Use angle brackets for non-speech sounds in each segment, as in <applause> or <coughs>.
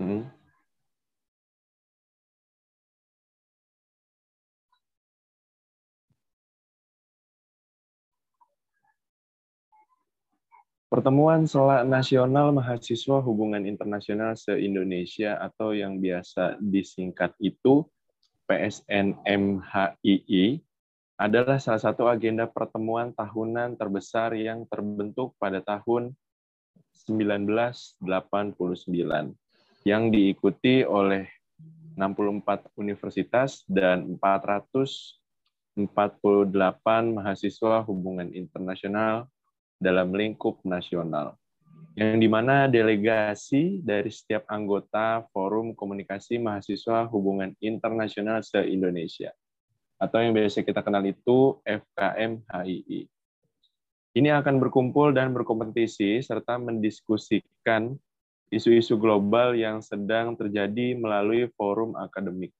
Hmm. Pertemuan Selak Nasional Mahasiswa Hubungan Internasional se-Indonesia atau yang biasa disingkat itu PSNMHII adalah salah satu agenda pertemuan tahunan terbesar yang terbentuk pada tahun 1989 yang diikuti oleh 64 universitas dan 448 mahasiswa hubungan internasional dalam lingkup nasional, yang di mana delegasi dari setiap anggota Forum Komunikasi Mahasiswa Hubungan Internasional se-Indonesia, atau yang biasa kita kenal itu FKM HII. Ini akan berkumpul dan berkompetisi serta mendiskusikan isu-isu global yang sedang terjadi melalui forum akademik.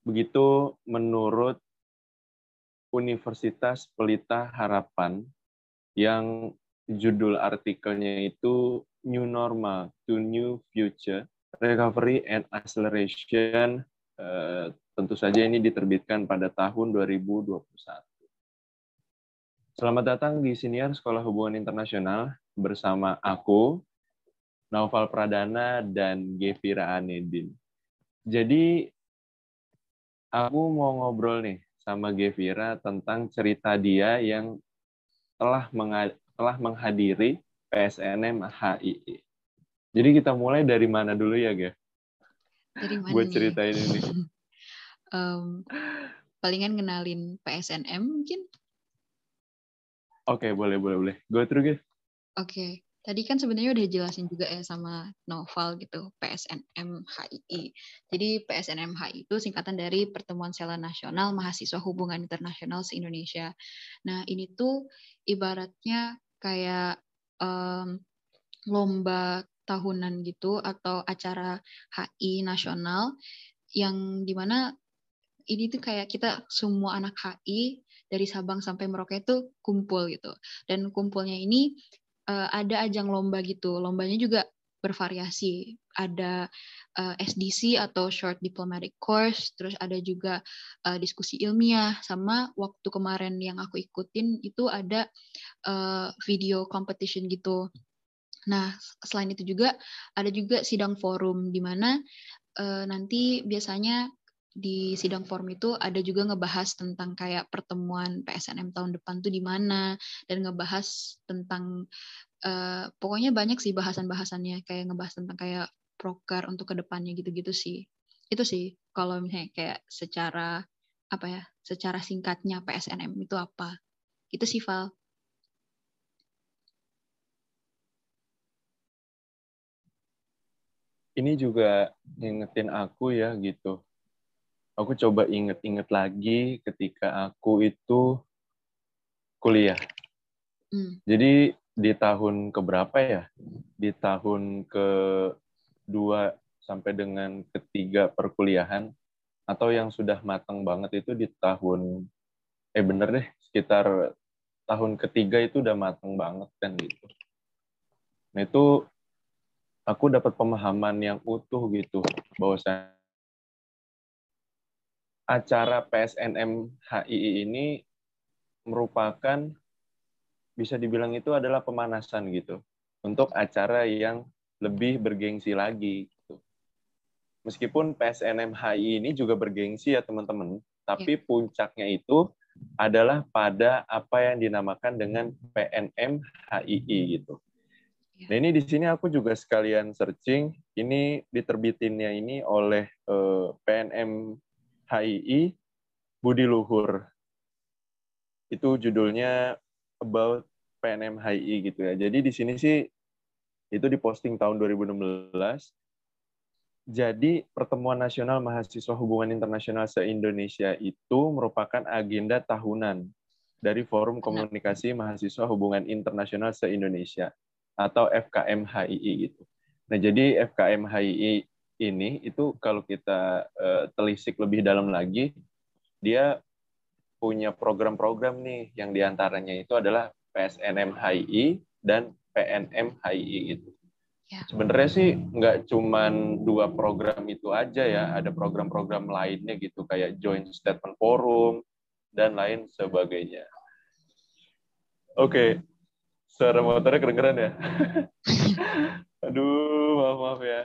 Begitu menurut Universitas Pelita Harapan yang judul artikelnya itu New Normal to New Future, Recovery and Acceleration. Eh, tentu saja ini diterbitkan pada tahun 2021. Selamat datang di Siniar Sekolah Hubungan Internasional bersama aku, Naufal Pradana, dan Gevira Anedin. Jadi, aku mau ngobrol nih sama Gevira tentang cerita dia yang telah telah menghadiri PSNM HII. Jadi kita mulai dari mana dulu ya, Gev? Dari mana? Buat ceritain ini. um, <laughs> palingan kenalin PSNM mungkin? Oke, okay, boleh, boleh, boleh. Go through, Gev. Oke. Okay. Tadi kan sebenarnya udah jelasin juga ya sama Novel gitu, PSNM HII. Jadi PSNM HII itu singkatan dari Pertemuan Sela Nasional Mahasiswa Hubungan Internasional se-Indonesia. Nah, ini tuh ibaratnya kayak um, lomba tahunan gitu atau acara HI nasional yang di mana ini tuh kayak kita semua anak HI dari Sabang sampai Merauke itu kumpul gitu. Dan kumpulnya ini uh, ada ajang lomba gitu. Lombanya juga bervariasi. Ada uh, eh, SDC atau Short Diplomatic Course, terus ada juga uh, diskusi ilmiah, sama waktu kemarin yang aku ikutin itu ada uh, video competition gitu. Nah, selain itu juga ada juga sidang forum di mana uh, nanti biasanya di sidang forum itu ada juga ngebahas tentang kayak pertemuan PSNM tahun depan tuh di mana dan ngebahas tentang uh, pokoknya banyak sih bahasan-bahasannya kayak ngebahas tentang kayak proker untuk ke depannya gitu-gitu sih. Itu sih kalau misalnya kayak secara apa ya secara singkatnya PSNM itu apa. Itu sih Val. Ini juga ngingetin aku ya gitu aku coba inget-inget lagi ketika aku itu kuliah. Hmm. Jadi di tahun keberapa ya? Di tahun ke dua sampai dengan ketiga perkuliahan atau yang sudah matang banget itu di tahun eh bener deh sekitar tahun ketiga itu udah matang banget kan gitu. Nah itu aku dapat pemahaman yang utuh gitu bahwa saya acara PSNM HII ini merupakan bisa dibilang itu adalah pemanasan gitu untuk acara yang lebih bergengsi lagi. Gitu. Meskipun PSNM HII ini juga bergengsi ya teman-teman, tapi ya. puncaknya itu adalah pada apa yang dinamakan dengan PNM HII gitu. Ya. Nah ini di sini aku juga sekalian searching, ini diterbitinnya ini oleh eh, PNM HII Budi Luhur. Itu judulnya About PNM HII gitu ya. Jadi di sini sih itu diposting tahun 2016. Jadi pertemuan nasional mahasiswa hubungan internasional se-Indonesia itu merupakan agenda tahunan dari Forum Komunikasi Mahasiswa Hubungan Internasional se-Indonesia atau FKM HII gitu. Nah, jadi FKM HII ini itu kalau kita uh, telisik lebih dalam lagi, dia punya program-program nih yang di antaranya itu adalah PSNM HII dan PNM HII itu. Ya. Sebenarnya sih nggak cuman dua program itu aja ya, ada program-program lainnya gitu kayak Joint Statement Forum dan lain sebagainya. Oke, okay. suara motornya keren-keren ya. <laughs> Aduh, maaf maaf ya.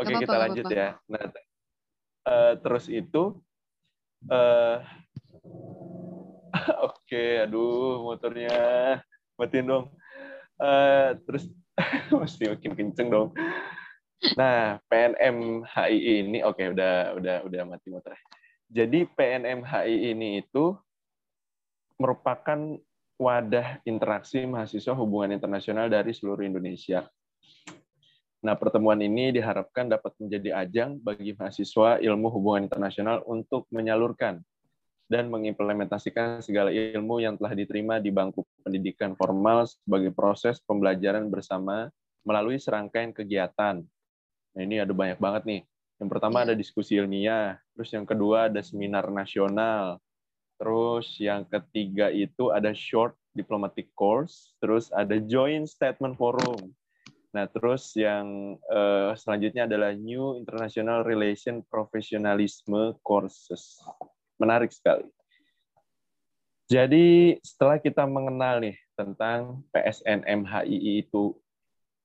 Oke, okay, kita lanjut apa. ya. Nah, uh, terus itu, uh, <laughs> oke, okay, aduh motornya matiin dong. Uh, terus <laughs> Mesti makin kenceng dong. Nah, PNM HI ini oke okay, udah udah udah mati motor. Jadi PNM HI ini itu merupakan wadah interaksi mahasiswa hubungan internasional dari seluruh Indonesia. Nah, pertemuan ini diharapkan dapat menjadi ajang bagi mahasiswa ilmu hubungan internasional untuk menyalurkan dan mengimplementasikan segala ilmu yang telah diterima di bangku pendidikan formal sebagai proses pembelajaran bersama melalui serangkaian kegiatan. Nah, ini ada banyak banget nih. Yang pertama ada diskusi ilmiah, terus yang kedua ada seminar nasional, terus yang ketiga itu ada short diplomatic course, terus ada joint statement forum. Nah, terus yang uh, selanjutnya adalah New International Relation Professionalism Courses menarik sekali. Jadi setelah kita mengenal nih tentang PSNMHII itu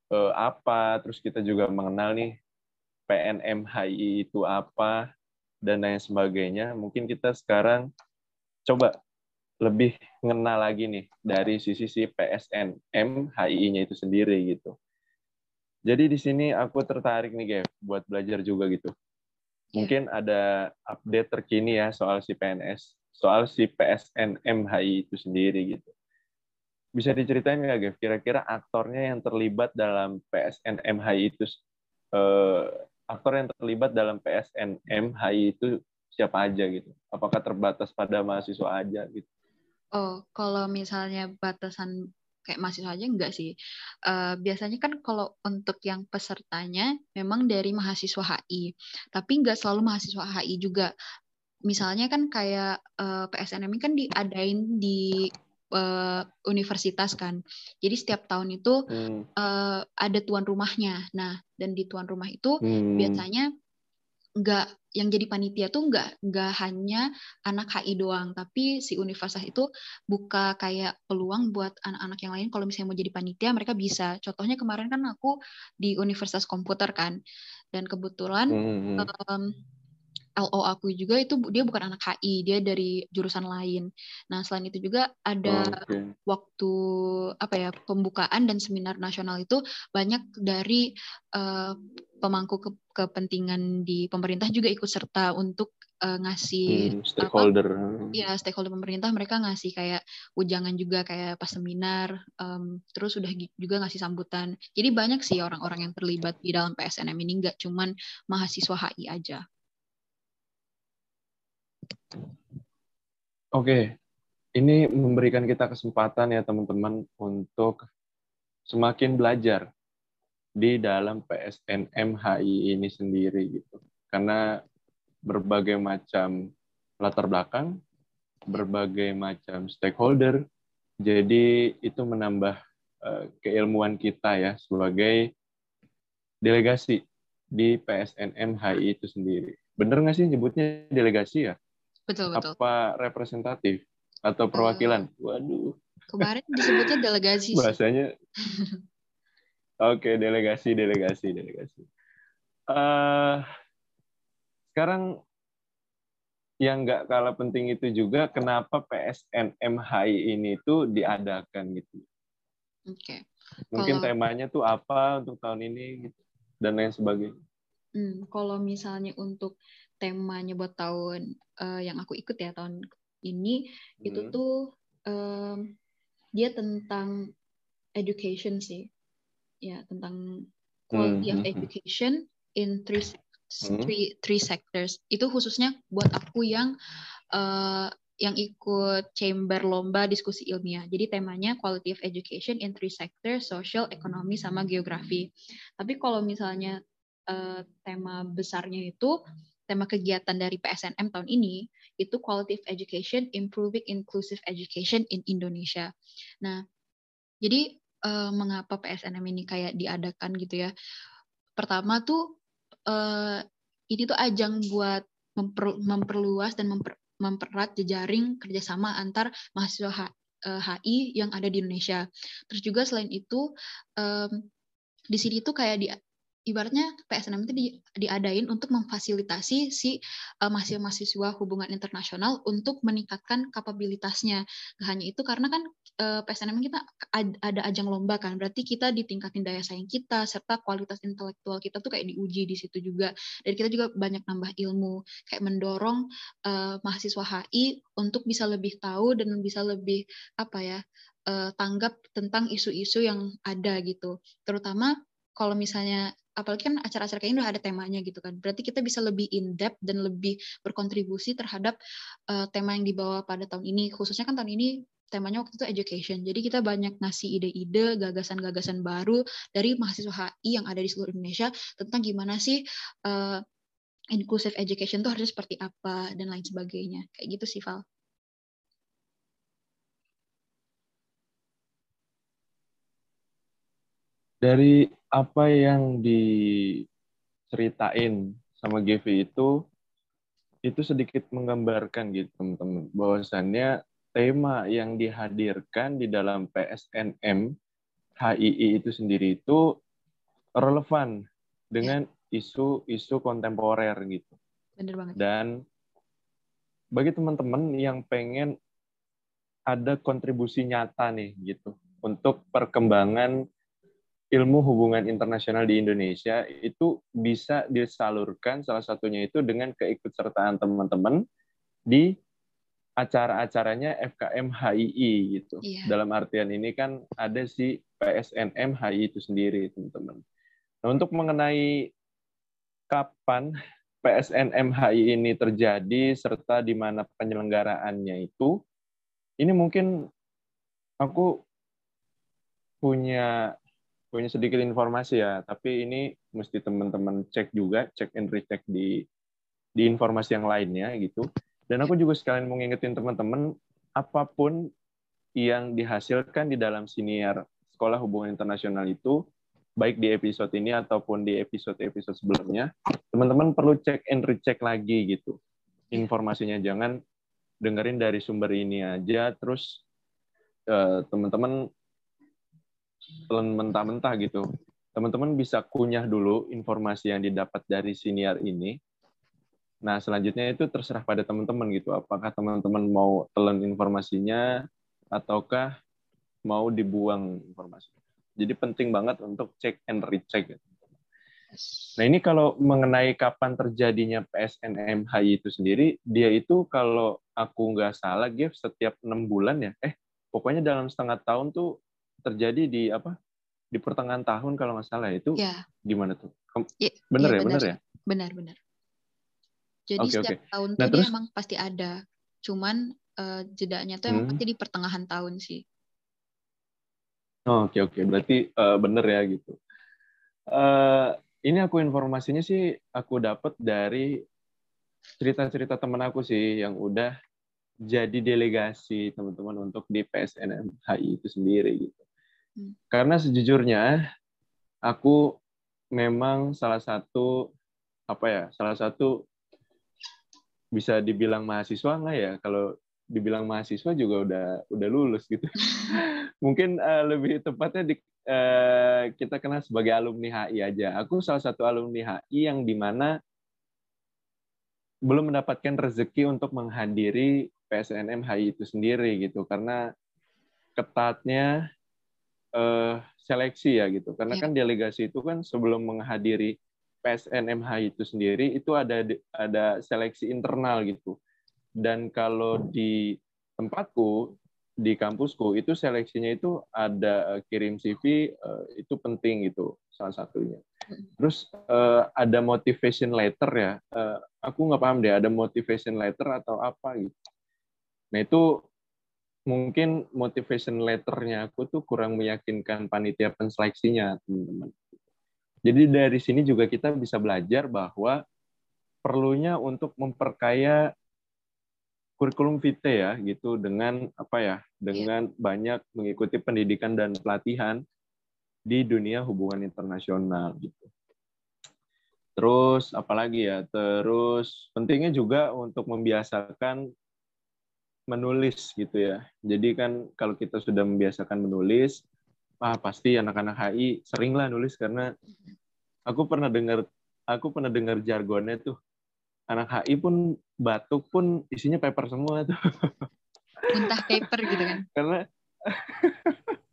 eh, apa, terus kita juga mengenal nih PNMHII itu apa dan lain sebagainya, mungkin kita sekarang coba lebih mengenal lagi nih dari sisi si PSNM HII-nya itu sendiri gitu. Jadi di sini aku tertarik nih, Gev, buat belajar juga gitu. Iya. Mungkin ada update terkini ya soal si PNS, soal si PSNMHI itu sendiri gitu. Bisa diceritain nggak, Gev? Kira-kira aktornya yang terlibat dalam PSNMHI itu, eh, aktor yang terlibat dalam PSNMHI itu siapa aja gitu? Apakah terbatas pada mahasiswa aja gitu? Oh, kalau misalnya batasan kayak mahasiswa aja enggak sih. Uh, biasanya kan kalau untuk yang pesertanya memang dari mahasiswa HI, tapi enggak selalu mahasiswa HI juga. Misalnya kan kayak uh, eh, PSNM ini kan diadain di uh, universitas kan. Jadi setiap tahun itu hmm. uh, ada tuan rumahnya. Nah, dan di tuan rumah itu hmm. biasanya nggak yang jadi panitia tuh nggak nggak hanya anak HI doang, tapi si universitas itu buka kayak peluang buat anak-anak yang lain kalau misalnya mau jadi panitia mereka bisa. Contohnya kemarin kan aku di Universitas Komputer kan, dan kebetulan mm -hmm. um, LO aku juga itu dia bukan anak HI, dia dari jurusan lain. Nah, selain itu juga ada okay. waktu apa ya, pembukaan dan seminar nasional itu banyak dari uh, pemangku ke kepentingan di pemerintah juga ikut serta untuk uh, ngasih hmm, stakeholder. Iya, stakeholder pemerintah mereka ngasih kayak ujangan juga kayak pas seminar, um, terus sudah juga ngasih sambutan. Jadi banyak sih orang-orang yang terlibat di dalam PSNM ini nggak cuman mahasiswa HI aja. Oke, ini memberikan kita kesempatan ya teman-teman untuk semakin belajar di dalam PSNM HI ini sendiri gitu. Karena berbagai macam latar belakang, berbagai macam stakeholder, jadi itu menambah uh, keilmuan kita ya sebagai delegasi di PSNM HI itu sendiri. Bener nggak sih nyebutnya delegasi ya? Betul, betul. Apa representatif atau perwakilan? Uh, Waduh. Kemarin disebutnya delegasi. Bahasanya. <laughs> Oke, okay, delegasi, delegasi, delegasi. Uh, sekarang yang nggak kalah penting itu juga kenapa PSNMHI ini tuh diadakan gitu. Oke. Okay. Mungkin kalau, temanya tuh apa untuk tahun ini gitu dan lain sebagainya. Hmm, kalau misalnya untuk temanya buat tahun uh, yang aku ikut ya tahun ini hmm. itu tuh um, dia tentang education sih ya tentang quality hmm. of hmm, hmm. education in three three three sectors itu khususnya buat aku yang uh, yang ikut chamber lomba diskusi ilmiah. Jadi temanya quality of education in three sectors, social, ekonomi, sama geografi. Tapi kalau misalnya uh, tema besarnya itu tema kegiatan dari PSNM tahun ini itu Quality of Education Improving Inclusive Education in Indonesia. Nah, jadi uh, mengapa PSNM ini kayak diadakan gitu ya. Pertama tuh uh, ini tuh ajang buat memper, memperluas dan memper, mempererat jejaring kerjasama antar mahasiswa HI yang ada di Indonesia. Terus juga selain itu um, di sini tuh kayak di ibaratnya PSNM itu di, diadain untuk memfasilitasi si uh, mahasiswa-mahasiswa hubungan internasional untuk meningkatkan kapabilitasnya. Gak hanya itu karena kan uh, eh, PSNM kita ada ajang lomba kan, berarti kita ditingkatin daya saing kita serta kualitas intelektual kita tuh kayak diuji di situ juga. Dan kita juga banyak nambah ilmu, kayak mendorong uh, mahasiswa HI untuk bisa lebih tahu dan bisa lebih apa ya uh, tanggap tentang isu-isu yang ada gitu. Terutama kalau misalnya apalagi kan acara-acara kayak ini udah ada temanya gitu kan. Berarti kita bisa lebih in depth dan lebih berkontribusi terhadap uh, tema yang dibawa pada tahun ini. Khususnya kan tahun ini temanya waktu itu education. Jadi kita banyak ngasih ide-ide, gagasan-gagasan baru dari mahasiswa HI yang ada di seluruh Indonesia tentang gimana sih uh, inclusive education itu harus seperti apa dan lain sebagainya. Kayak gitu sih, Val. Dari apa yang diceritain sama GV itu itu sedikit menggambarkan gitu teman-teman bahwasannya tema yang dihadirkan di dalam PSNM HII itu sendiri itu relevan dengan isu-isu kontemporer gitu. Bener banget. Dan bagi teman-teman yang pengen ada kontribusi nyata nih gitu untuk perkembangan ilmu hubungan internasional di Indonesia itu bisa disalurkan salah satunya itu dengan keikutsertaan teman-teman di acara-acaranya FKM HII gitu. Yeah. Dalam artian ini kan ada si PSNM HII itu sendiri, teman-teman. Nah, untuk mengenai kapan PSNM HII ini terjadi serta di mana penyelenggaraannya itu, ini mungkin aku punya punya sedikit informasi ya, tapi ini mesti teman-teman cek juga, cek and recheck di di informasi yang lainnya gitu. Dan aku juga sekalian mau ngingetin teman-teman, apa pun yang dihasilkan di dalam siniar Sekolah Hubungan Internasional itu, baik di episode ini ataupun di episode-episode sebelumnya, teman-teman perlu cek and recheck lagi gitu. Informasinya jangan dengerin dari sumber ini aja, terus uh, teman-teman telan mentah-mentah gitu. Teman-teman bisa kunyah dulu informasi yang didapat dari siniar ini. Nah, selanjutnya itu terserah pada teman-teman gitu. Apakah teman-teman mau telan informasinya ataukah mau dibuang informasi. Jadi penting banget untuk cek and recheck. Gitu. Nah ini kalau mengenai kapan terjadinya PSNMHI itu sendiri, dia itu kalau aku nggak salah, Gev, setiap enam bulan ya, eh pokoknya dalam setengah tahun tuh terjadi di apa di pertengahan tahun kalau nggak salah itu ya. gimana tuh ya, bener ya, ya bener ya benar benar jadi okay, setiap okay. tahun nah, tuh terus, dia emang pasti ada cuman uh, jedanya tuh emang hmm. pasti di pertengahan tahun sih oh, oke oke okay. berarti uh, bener ya gitu uh, ini aku informasinya sih aku dapat dari cerita-cerita temen aku sih yang udah jadi delegasi teman-teman untuk di PSNMHI itu sendiri gitu. Karena sejujurnya aku memang salah satu apa ya salah satu bisa dibilang mahasiswa nggak ya? Kalau dibilang mahasiswa juga udah udah lulus gitu. <laughs> Mungkin uh, lebih tepatnya di, uh, kita kenal sebagai alumni HI aja. Aku salah satu alumni HI yang di mana belum mendapatkan rezeki untuk menghadiri PSNM HI itu sendiri gitu. Karena ketatnya uh, seleksi ya gitu. Karena yeah. kan delegasi itu kan sebelum menghadiri PSNMH itu sendiri itu ada ada seleksi internal gitu. Dan kalau di tempatku di kampusku itu seleksinya itu ada uh, kirim CV uh, eh, itu penting gitu salah satunya. Terus uh, ada motivation letter ya. Uh, aku nggak paham deh ada motivation letter atau apa gitu. Nah itu mungkin motivation letternya aku tuh kurang meyakinkan panitia penseleksinya teman-teman. Jadi dari sini juga kita bisa belajar bahwa perlunya untuk memperkaya kurikulum vitae ya gitu dengan apa ya dengan banyak mengikuti pendidikan dan pelatihan di dunia hubungan internasional gitu. Terus apalagi ya? Terus pentingnya juga untuk membiasakan menulis gitu ya. Jadi kan kalau kita sudah membiasakan menulis, ah pasti anak-anak HI sering lah nulis karena aku pernah dengar aku pernah dengar jargonnya tuh anak HI pun batuk pun isinya paper semua tuh. Muntah paper gitu kan. <laughs> Karena <laughs>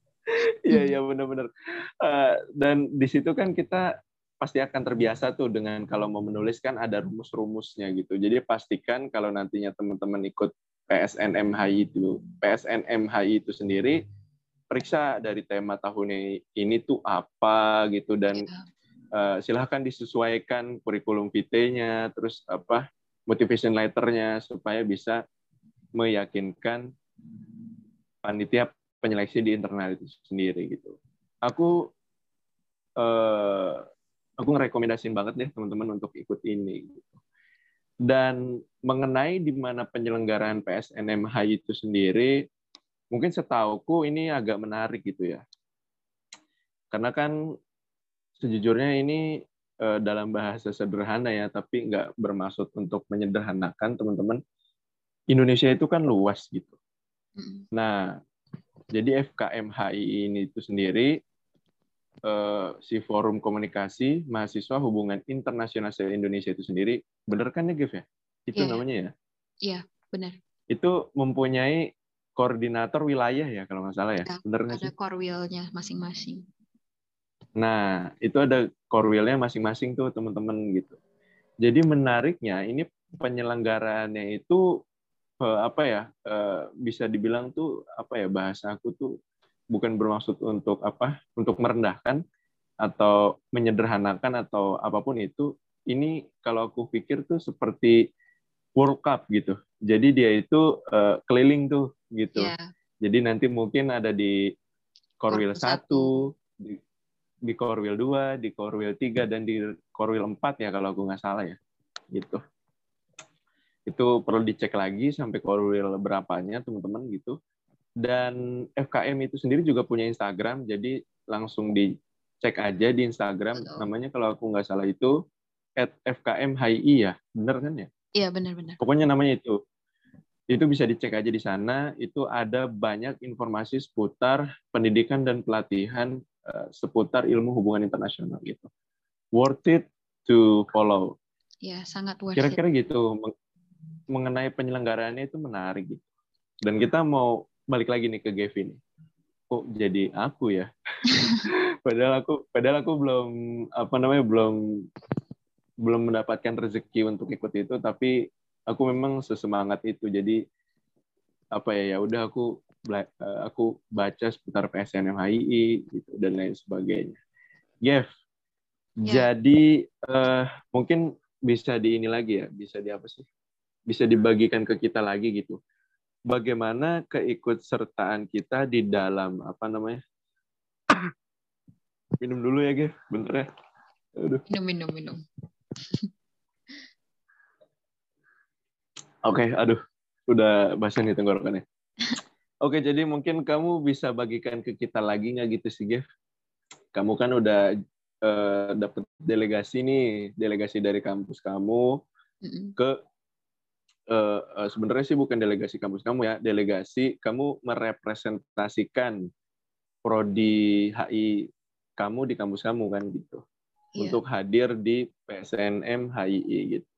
Iya iya benar-benar. Uh, dan di situ kan kita pasti akan terbiasa tuh dengan kalau mau menulis kan ada rumus-rumusnya gitu. Jadi pastikan kalau nantinya teman-teman ikut PSNMHI itu, PSNMHI itu sendiri periksa dari tema tahun ini tuh apa gitu dan uh, silahkan disesuaikan kurikulum vitae-nya, terus apa motivation letter-nya supaya bisa meyakinkan panitia penyeleksi di internal itu sendiri gitu. Aku uh, aku ngerekomendasiin banget deh teman-teman untuk ikut ini. Gitu. Dan mengenai di mana penyelenggaraan PSNMH itu sendiri, mungkin setauku ini agak menarik gitu ya. Karena kan sejujurnya ini uh, dalam bahasa sederhana ya, tapi nggak bermaksud untuk menyederhanakan teman-teman. Indonesia itu kan luas gitu. Nah, jadi FKMHI ini itu sendiri uh, si Forum Komunikasi Mahasiswa Hubungan Internasional Indonesia itu sendiri, benar kan ya, Gif ya? Itu yeah. namanya ya? Iya, yeah, benar. Itu mempunyai koordinator wilayah ya kalau nggak salah ya, ya benar sih? Ada korwilnya masing-masing. Nah, itu ada korwilnya masing-masing tuh teman-teman gitu. Jadi menariknya ini penyelenggaraannya itu uh, apa ya uh, bisa dibilang tuh apa ya bahasa aku tuh bukan bermaksud untuk apa untuk merendahkan atau menyederhanakan atau apa pun itu ini kalau aku pikir tuh seperti World Cup gitu. Jadi dia itu uh, keliling tuh gitu. Yeah. jadi nanti mungkin ada di Korwil satu di, di Korwil 2, di Korwil 3 dan di Korwil 4 ya kalau aku nggak salah ya gitu. Itu perlu dicek lagi sampai korwil berapanya teman-teman gitu dan FKM itu sendiri juga punya Instagram jadi langsung dicek aja di Instagram. Betul. namanya kalau aku nggak salah itu at FKM HI ya? Bener kan ya? Iya benar-benar pokoknya namanya itu. Itu bisa dicek aja di sana. Itu ada banyak informasi seputar pendidikan dan pelatihan uh, seputar ilmu hubungan internasional gitu. Worth it to follow. Ya sangat worth kira-kira gitu. Mengenai penyelenggaraannya itu menarik gitu. Dan kita mau balik lagi nih ke Gavin. Kok jadi aku ya? <laughs> padahal aku padahal aku belum apa namanya belum belum mendapatkan rezeki untuk ikut itu tapi aku memang sesemangat itu. Jadi apa ya ya udah aku eh, aku baca seputar PSNMHII gitu dan lain sebagainya. Gev, ya. jadi uh, mungkin bisa di ini lagi ya, bisa di apa sih? bisa dibagikan ke kita lagi gitu. Bagaimana keikutsertaan kita di dalam apa namanya? <coughs> minum dulu ya, Ge. Bentar ya. Aduh. Minum, minum, minum. <laughs> Oke, okay, aduh. Udah basah nih tenggorokannya. <coughs> Oke, okay, jadi mungkin kamu bisa bagikan ke kita lagi nggak gitu sih, Gev? Kamu kan udah uh, eh, dapat delegasi nih, delegasi dari kampus kamu mm ke uh, sebenarnya sih bukan delegasi kampus kamu ya, delegasi kamu merepresentasikan prodi HI kamu di kampus kamu kan gitu. Yeah. Untuk hadir di PSNM HII gitu.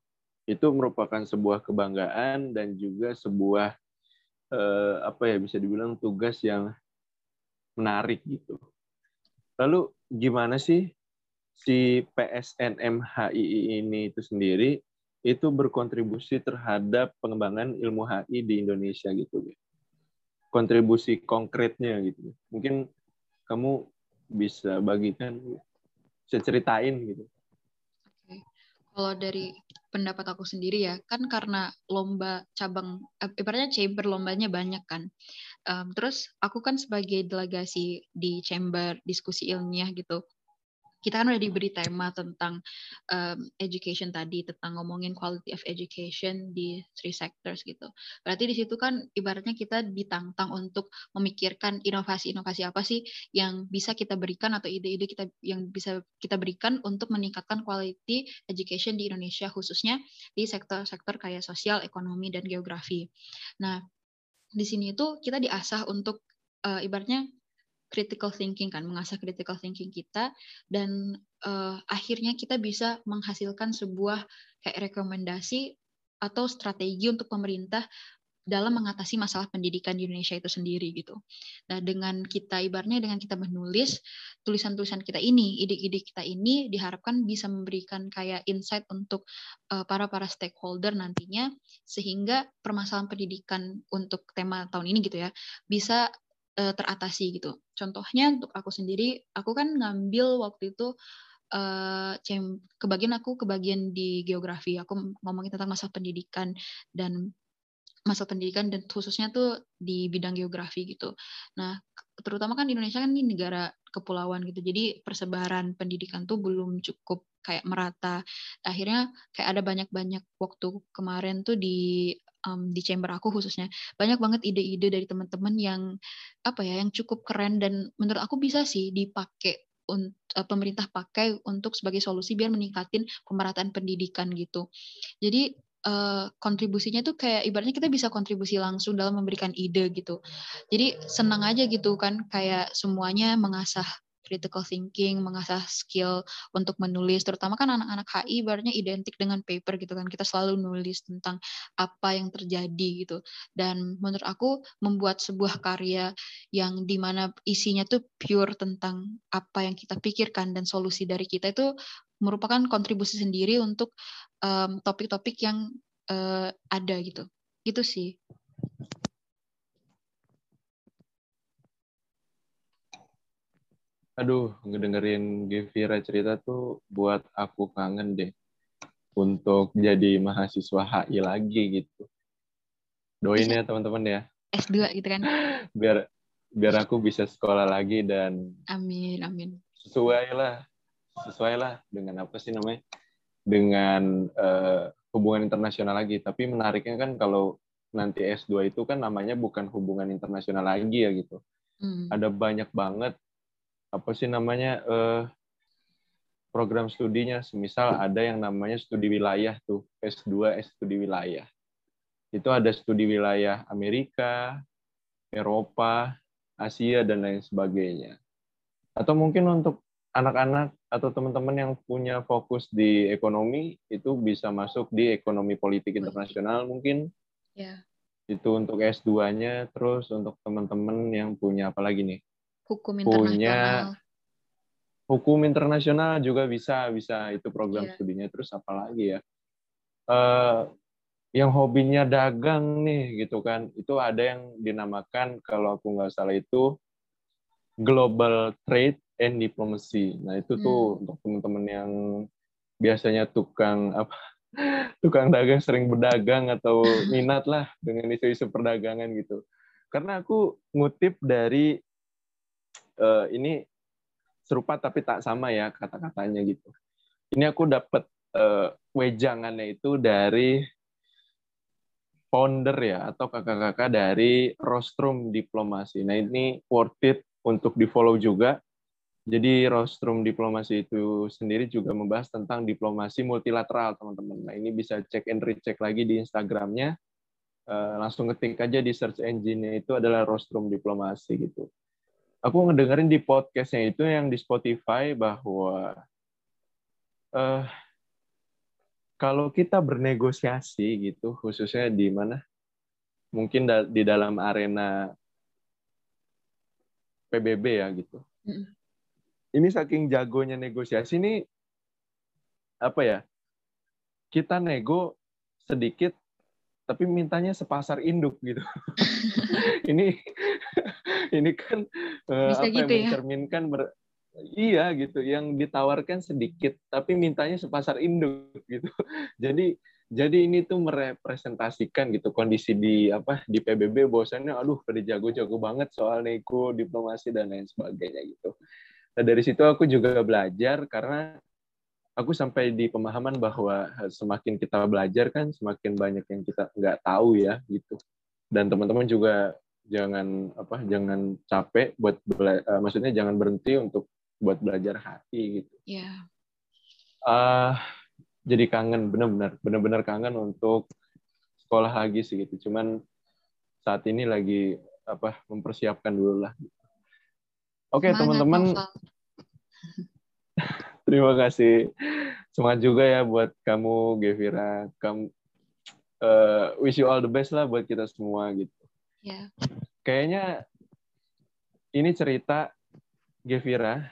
Itu merupakan sebuah kebanggaan dan juga sebuah uh, apa ya bisa dibilang tugas yang menarik gitu. Lalu gimana sih si PSNM HII ini itu sendiri itu berkontribusi terhadap pengembangan ilmu HI di Indonesia gitu. Kontribusi konkretnya gitu. Mungkin kamu bisa bagikan, bisa ceritain gitu. Oke. Kalau dari pendapat aku sendiri ya, kan karena lomba cabang, eh, ibaratnya chamber lombanya banyak kan. Um, terus aku kan sebagai delegasi di chamber diskusi ilmiah gitu, kita kan udah diberi tema tentang um, education tadi tentang ngomongin quality of education di three sectors gitu. Berarti di situ kan ibaratnya kita ditantang untuk memikirkan inovasi-inovasi apa sih yang bisa kita berikan atau ide-ide kita yang bisa kita berikan untuk meningkatkan quality education di Indonesia khususnya di sektor-sektor kayak sosial, ekonomi dan geografi. Nah, di sini itu kita diasah untuk uh, ibaratnya critical thinking kan, mengasah critical thinking kita dan uh, akhirnya kita bisa menghasilkan sebuah kayak rekomendasi atau strategi untuk pemerintah dalam mengatasi masalah pendidikan di Indonesia itu sendiri gitu. Nah, dengan kita ibarnya dengan kita menulis tulisan-tulisan kita ini, ide-ide kita ini diharapkan bisa memberikan kayak insight untuk uh, para para stakeholder nantinya sehingga permasalahan pendidikan untuk tema tahun ini gitu ya bisa uh, teratasi gitu. Contohnya untuk aku sendiri, aku kan ngambil waktu itu uh, kebagian aku kebagian di geografi. Aku ngomongin tentang masa pendidikan dan masa pendidikan dan khususnya tuh di bidang geografi gitu. Nah, terutama kan di Indonesia kan ini negara kepulauan gitu. Jadi persebaran pendidikan tuh belum cukup kayak merata. Akhirnya kayak ada banyak-banyak waktu kemarin tuh di um, di chamber aku khususnya banyak banget ide-ide dari teman-teman yang apa ya yang cukup keren dan menurut aku bisa sih dipakai untuk uh, pemerintah pakai untuk sebagai solusi biar meningkatin pemerataan pendidikan gitu. Jadi uh, kontribusinya tuh kayak ibaratnya kita bisa kontribusi langsung dalam memberikan ide gitu. Jadi senang aja gitu kan kayak semuanya mengasah critical thinking, mengasah skill untuk menulis, terutama kan anak-anak HI ibaratnya identik dengan paper gitu kan. Kita selalu nulis tentang apa yang terjadi gitu. Dan menurut aku membuat sebuah karya yang di mana isinya tuh pure tentang apa yang kita pikirkan dan solusi dari kita itu merupakan kontribusi sendiri untuk topik-topik um, yang uh, ada gitu. Gitu sih. Aduh ngedengerin Gevira cerita tuh buat aku kangen deh untuk jadi mahasiswa HI lagi gitu. Doain ya teman-teman ya. S2 gitu kan. <laughs> biar biar aku bisa sekolah lagi dan amin amin. Sesuai lah sesuai lah dengan apa sih namanya? Dengan uh, hubungan internasional lagi. Tapi menariknya kan kalau nanti S2 itu kan namanya bukan hubungan internasional lagi ya gitu. Hmm. Ada banyak banget apa sih namanya uh, program studinya? Semisal ada yang namanya studi wilayah tuh S2 S studi wilayah. Itu ada studi wilayah Amerika Eropa Asia dan lain sebagainya. Atau mungkin untuk anak-anak atau teman-teman yang punya fokus di ekonomi itu bisa masuk di ekonomi politik internasional mungkin. Ya. itu untuk S2-nya terus untuk teman-teman yang punya apa lagi nih hukum internasional. Punya hukum internasional juga bisa bisa itu program yeah. studinya terus apa lagi ya uh, yang hobinya dagang nih gitu kan itu ada yang dinamakan kalau aku nggak salah itu global trade and diplomacy nah itu hmm. tuh untuk teman-teman yang biasanya tukang apa <laughs> tukang dagang sering berdagang atau <laughs> minat lah dengan isu-isu perdagangan gitu karena aku ngutip dari uh, ini serupa tapi tak sama ya kata-katanya gitu. Ini aku dapat uh, wejangannya itu dari founder ya atau kakak-kakak dari Rostrum Diplomasi. Nah ini worth it untuk di follow juga. Jadi Rostrum Diplomasi itu sendiri juga membahas tentang diplomasi multilateral teman-teman. Nah ini bisa cek and recheck lagi di Instagramnya. Uh, langsung ketik aja di search engine-nya itu adalah Rostrum Diplomasi gitu aku ngedengerin di podcastnya itu yang di Spotify bahwa uh, kalau kita bernegosiasi gitu khususnya di mana? Mungkin da di dalam arena PBB ya gitu. Mm. ini saking jagonya negosiasi ini apa ya? Kita nego sedikit tapi mintanya sepasar induk gitu. <laughs> Ini <laughs> ini kan uh, apa gitu yang ya? mencerminkan ber, iya gitu yang ditawarkan sedikit tapi mintanya sepasar induk gitu. <laughs> Jadi jadi ini tuh merepresentasikan gitu kondisi di apa di PBB bahwasannya aduh pada jago-jago banget soal nego diplomasi dan lain sebagainya gitu. Nah dari situ aku juga belajar karena aku sampai di pemahaman bahwa semakin kita belajar kan semakin banyak yang kita nggak tahu ya gitu. Dan teman-teman juga jangan apa jangan capek buat bela, uh, maksudnya jangan berhenti untuk buat belajar hati gitu. Iya. Yeah. Uh, jadi kangen benar-benar benar-benar kangen untuk sekolah lagi sih gitu. Cuman saat ini lagi apa mempersiapkan dulu lah. Oke okay, teman-teman. <laughs> Terima kasih. Semangat juga ya buat kamu Gevira. Kamu uh, wish you all the best lah buat kita semua gitu. Yeah. Kayaknya ini cerita Gevira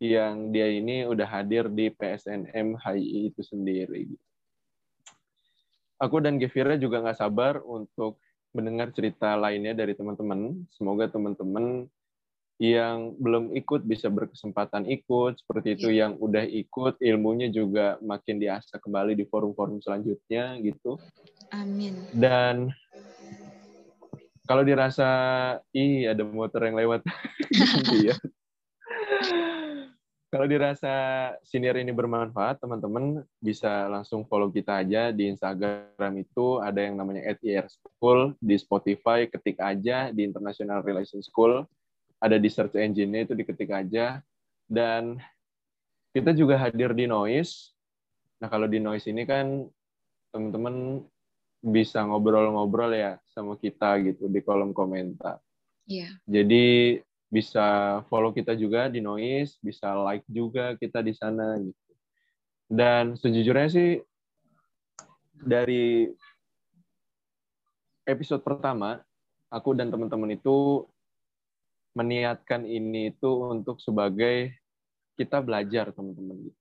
yang dia ini udah hadir di PSNM HI itu sendiri. Aku dan Gevira juga nggak sabar untuk mendengar cerita lainnya dari teman-teman. Semoga teman-teman yang belum ikut bisa berkesempatan ikut, seperti itu ya. yang udah ikut ilmunya juga makin diasah kembali di forum-forum selanjutnya gitu. Amin. Dan kalau dirasa ih ada motor yang lewat <laughs> ya <laughs> kalau dirasa senior ini bermanfaat, teman-teman bisa langsung follow kita aja di Instagram itu ada yang namanya @ir School di Spotify ketik aja di International Relations School ada di search engine itu diketik aja dan kita juga hadir di Noise. Nah kalau di Noise ini kan teman-teman bisa ngobrol-ngobrol ya sama kita gitu di kolom komentar. Iya. Yeah. Jadi bisa follow kita juga di Noise, bisa like juga kita di sana gitu. Dan sejujurnya sih dari episode pertama aku dan teman-teman itu meniatkan ini itu untuk sebagai kita belajar teman-teman gitu.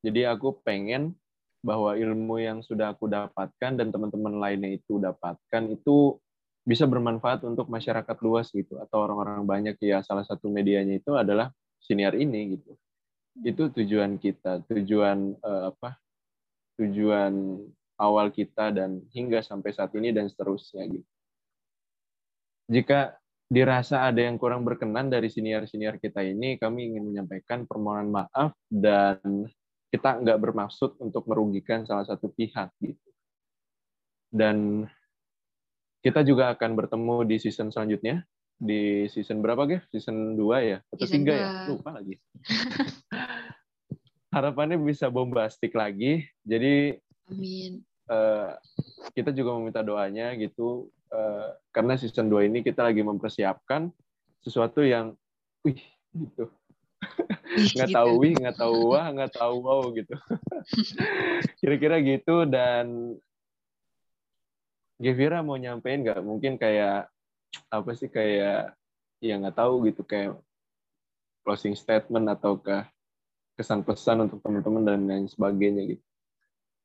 Jadi aku pengen bahwa ilmu yang sudah aku dapatkan dan teman-teman lainnya itu dapatkan itu bisa bermanfaat untuk masyarakat luas gitu. Atau orang-orang banyak ya salah satu medianya itu adalah siniar ini gitu. Itu tujuan kita tujuan uh, apa tujuan awal kita dan hingga sampai saat ini dan seterusnya gitu. Jika dirasa ada yang kurang berkenan dari siniar-siniar kita ini kami ingin menyampaikan permohonan maaf dan kita nggak bermaksud untuk merugikan salah satu pihak gitu dan kita juga akan bertemu di season selanjutnya. Di season berapa, Gev? Season 2 ya? Atau season 3 ya? Lupa lagi. <laughs> Harapannya bisa bombastik lagi. Jadi, Amin. Uh, kita juga meminta doanya gitu. Uh, karena season 2 ini kita lagi mempersiapkan sesuatu yang, wih, gitu. <laughs> nggak tahu wih, nggak tahu wah, nggak tahu wow gitu. <laughs> Kira-kira gitu dan Gevira mau nyampein nggak mungkin kayak apa sih kayak ya nggak tahu gitu kayak closing statement ataukah kesan pesan untuk teman-teman dan lain sebagainya gitu.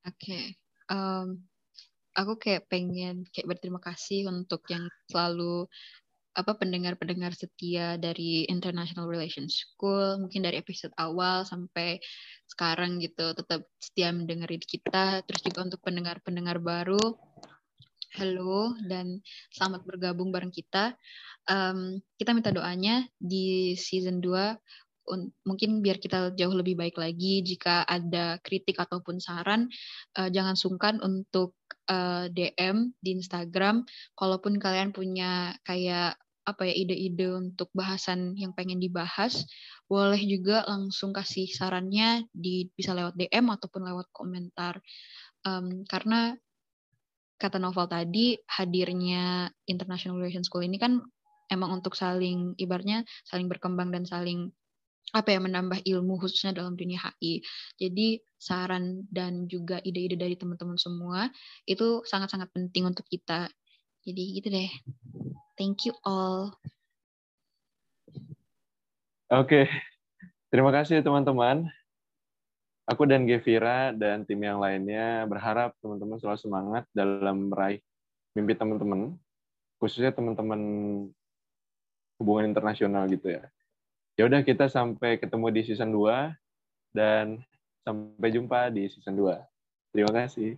Oke, okay. um, aku kayak pengen kayak berterima kasih untuk yang selalu apa pendengar-pendengar setia dari International Relations School mungkin dari episode awal sampai sekarang gitu tetap setia mendengarin kita terus juga untuk pendengar-pendengar baru Halo dan selamat bergabung bareng kita. Um, kita minta doanya di season 2 mungkin biar kita jauh lebih baik lagi jika ada kritik ataupun saran uh, jangan sungkan untuk uh, eh, DM di Instagram. Kalaupun kalian punya kayak apa ya ide-ide untuk bahasan yang pengen dibahas boleh juga langsung kasih sarannya di bisa lewat DM ataupun lewat komentar. Um, karena kata novel tadi hadirnya International Relations School ini kan emang untuk saling ibarnya saling berkembang dan saling apa ya menambah ilmu khususnya dalam dunia HI. Jadi saran dan juga ide-ide dari teman-teman semua itu sangat-sangat penting untuk kita. Jadi gitu deh. Thank you all. Oke. Okay. Terima kasih teman-teman aku dan Gevira dan tim yang lainnya berharap teman-teman selalu semangat dalam meraih mimpi teman-teman, khususnya teman-teman hubungan internasional gitu ya. Ya udah kita sampai ketemu di season 2 dan sampai jumpa di season 2. Terima kasih.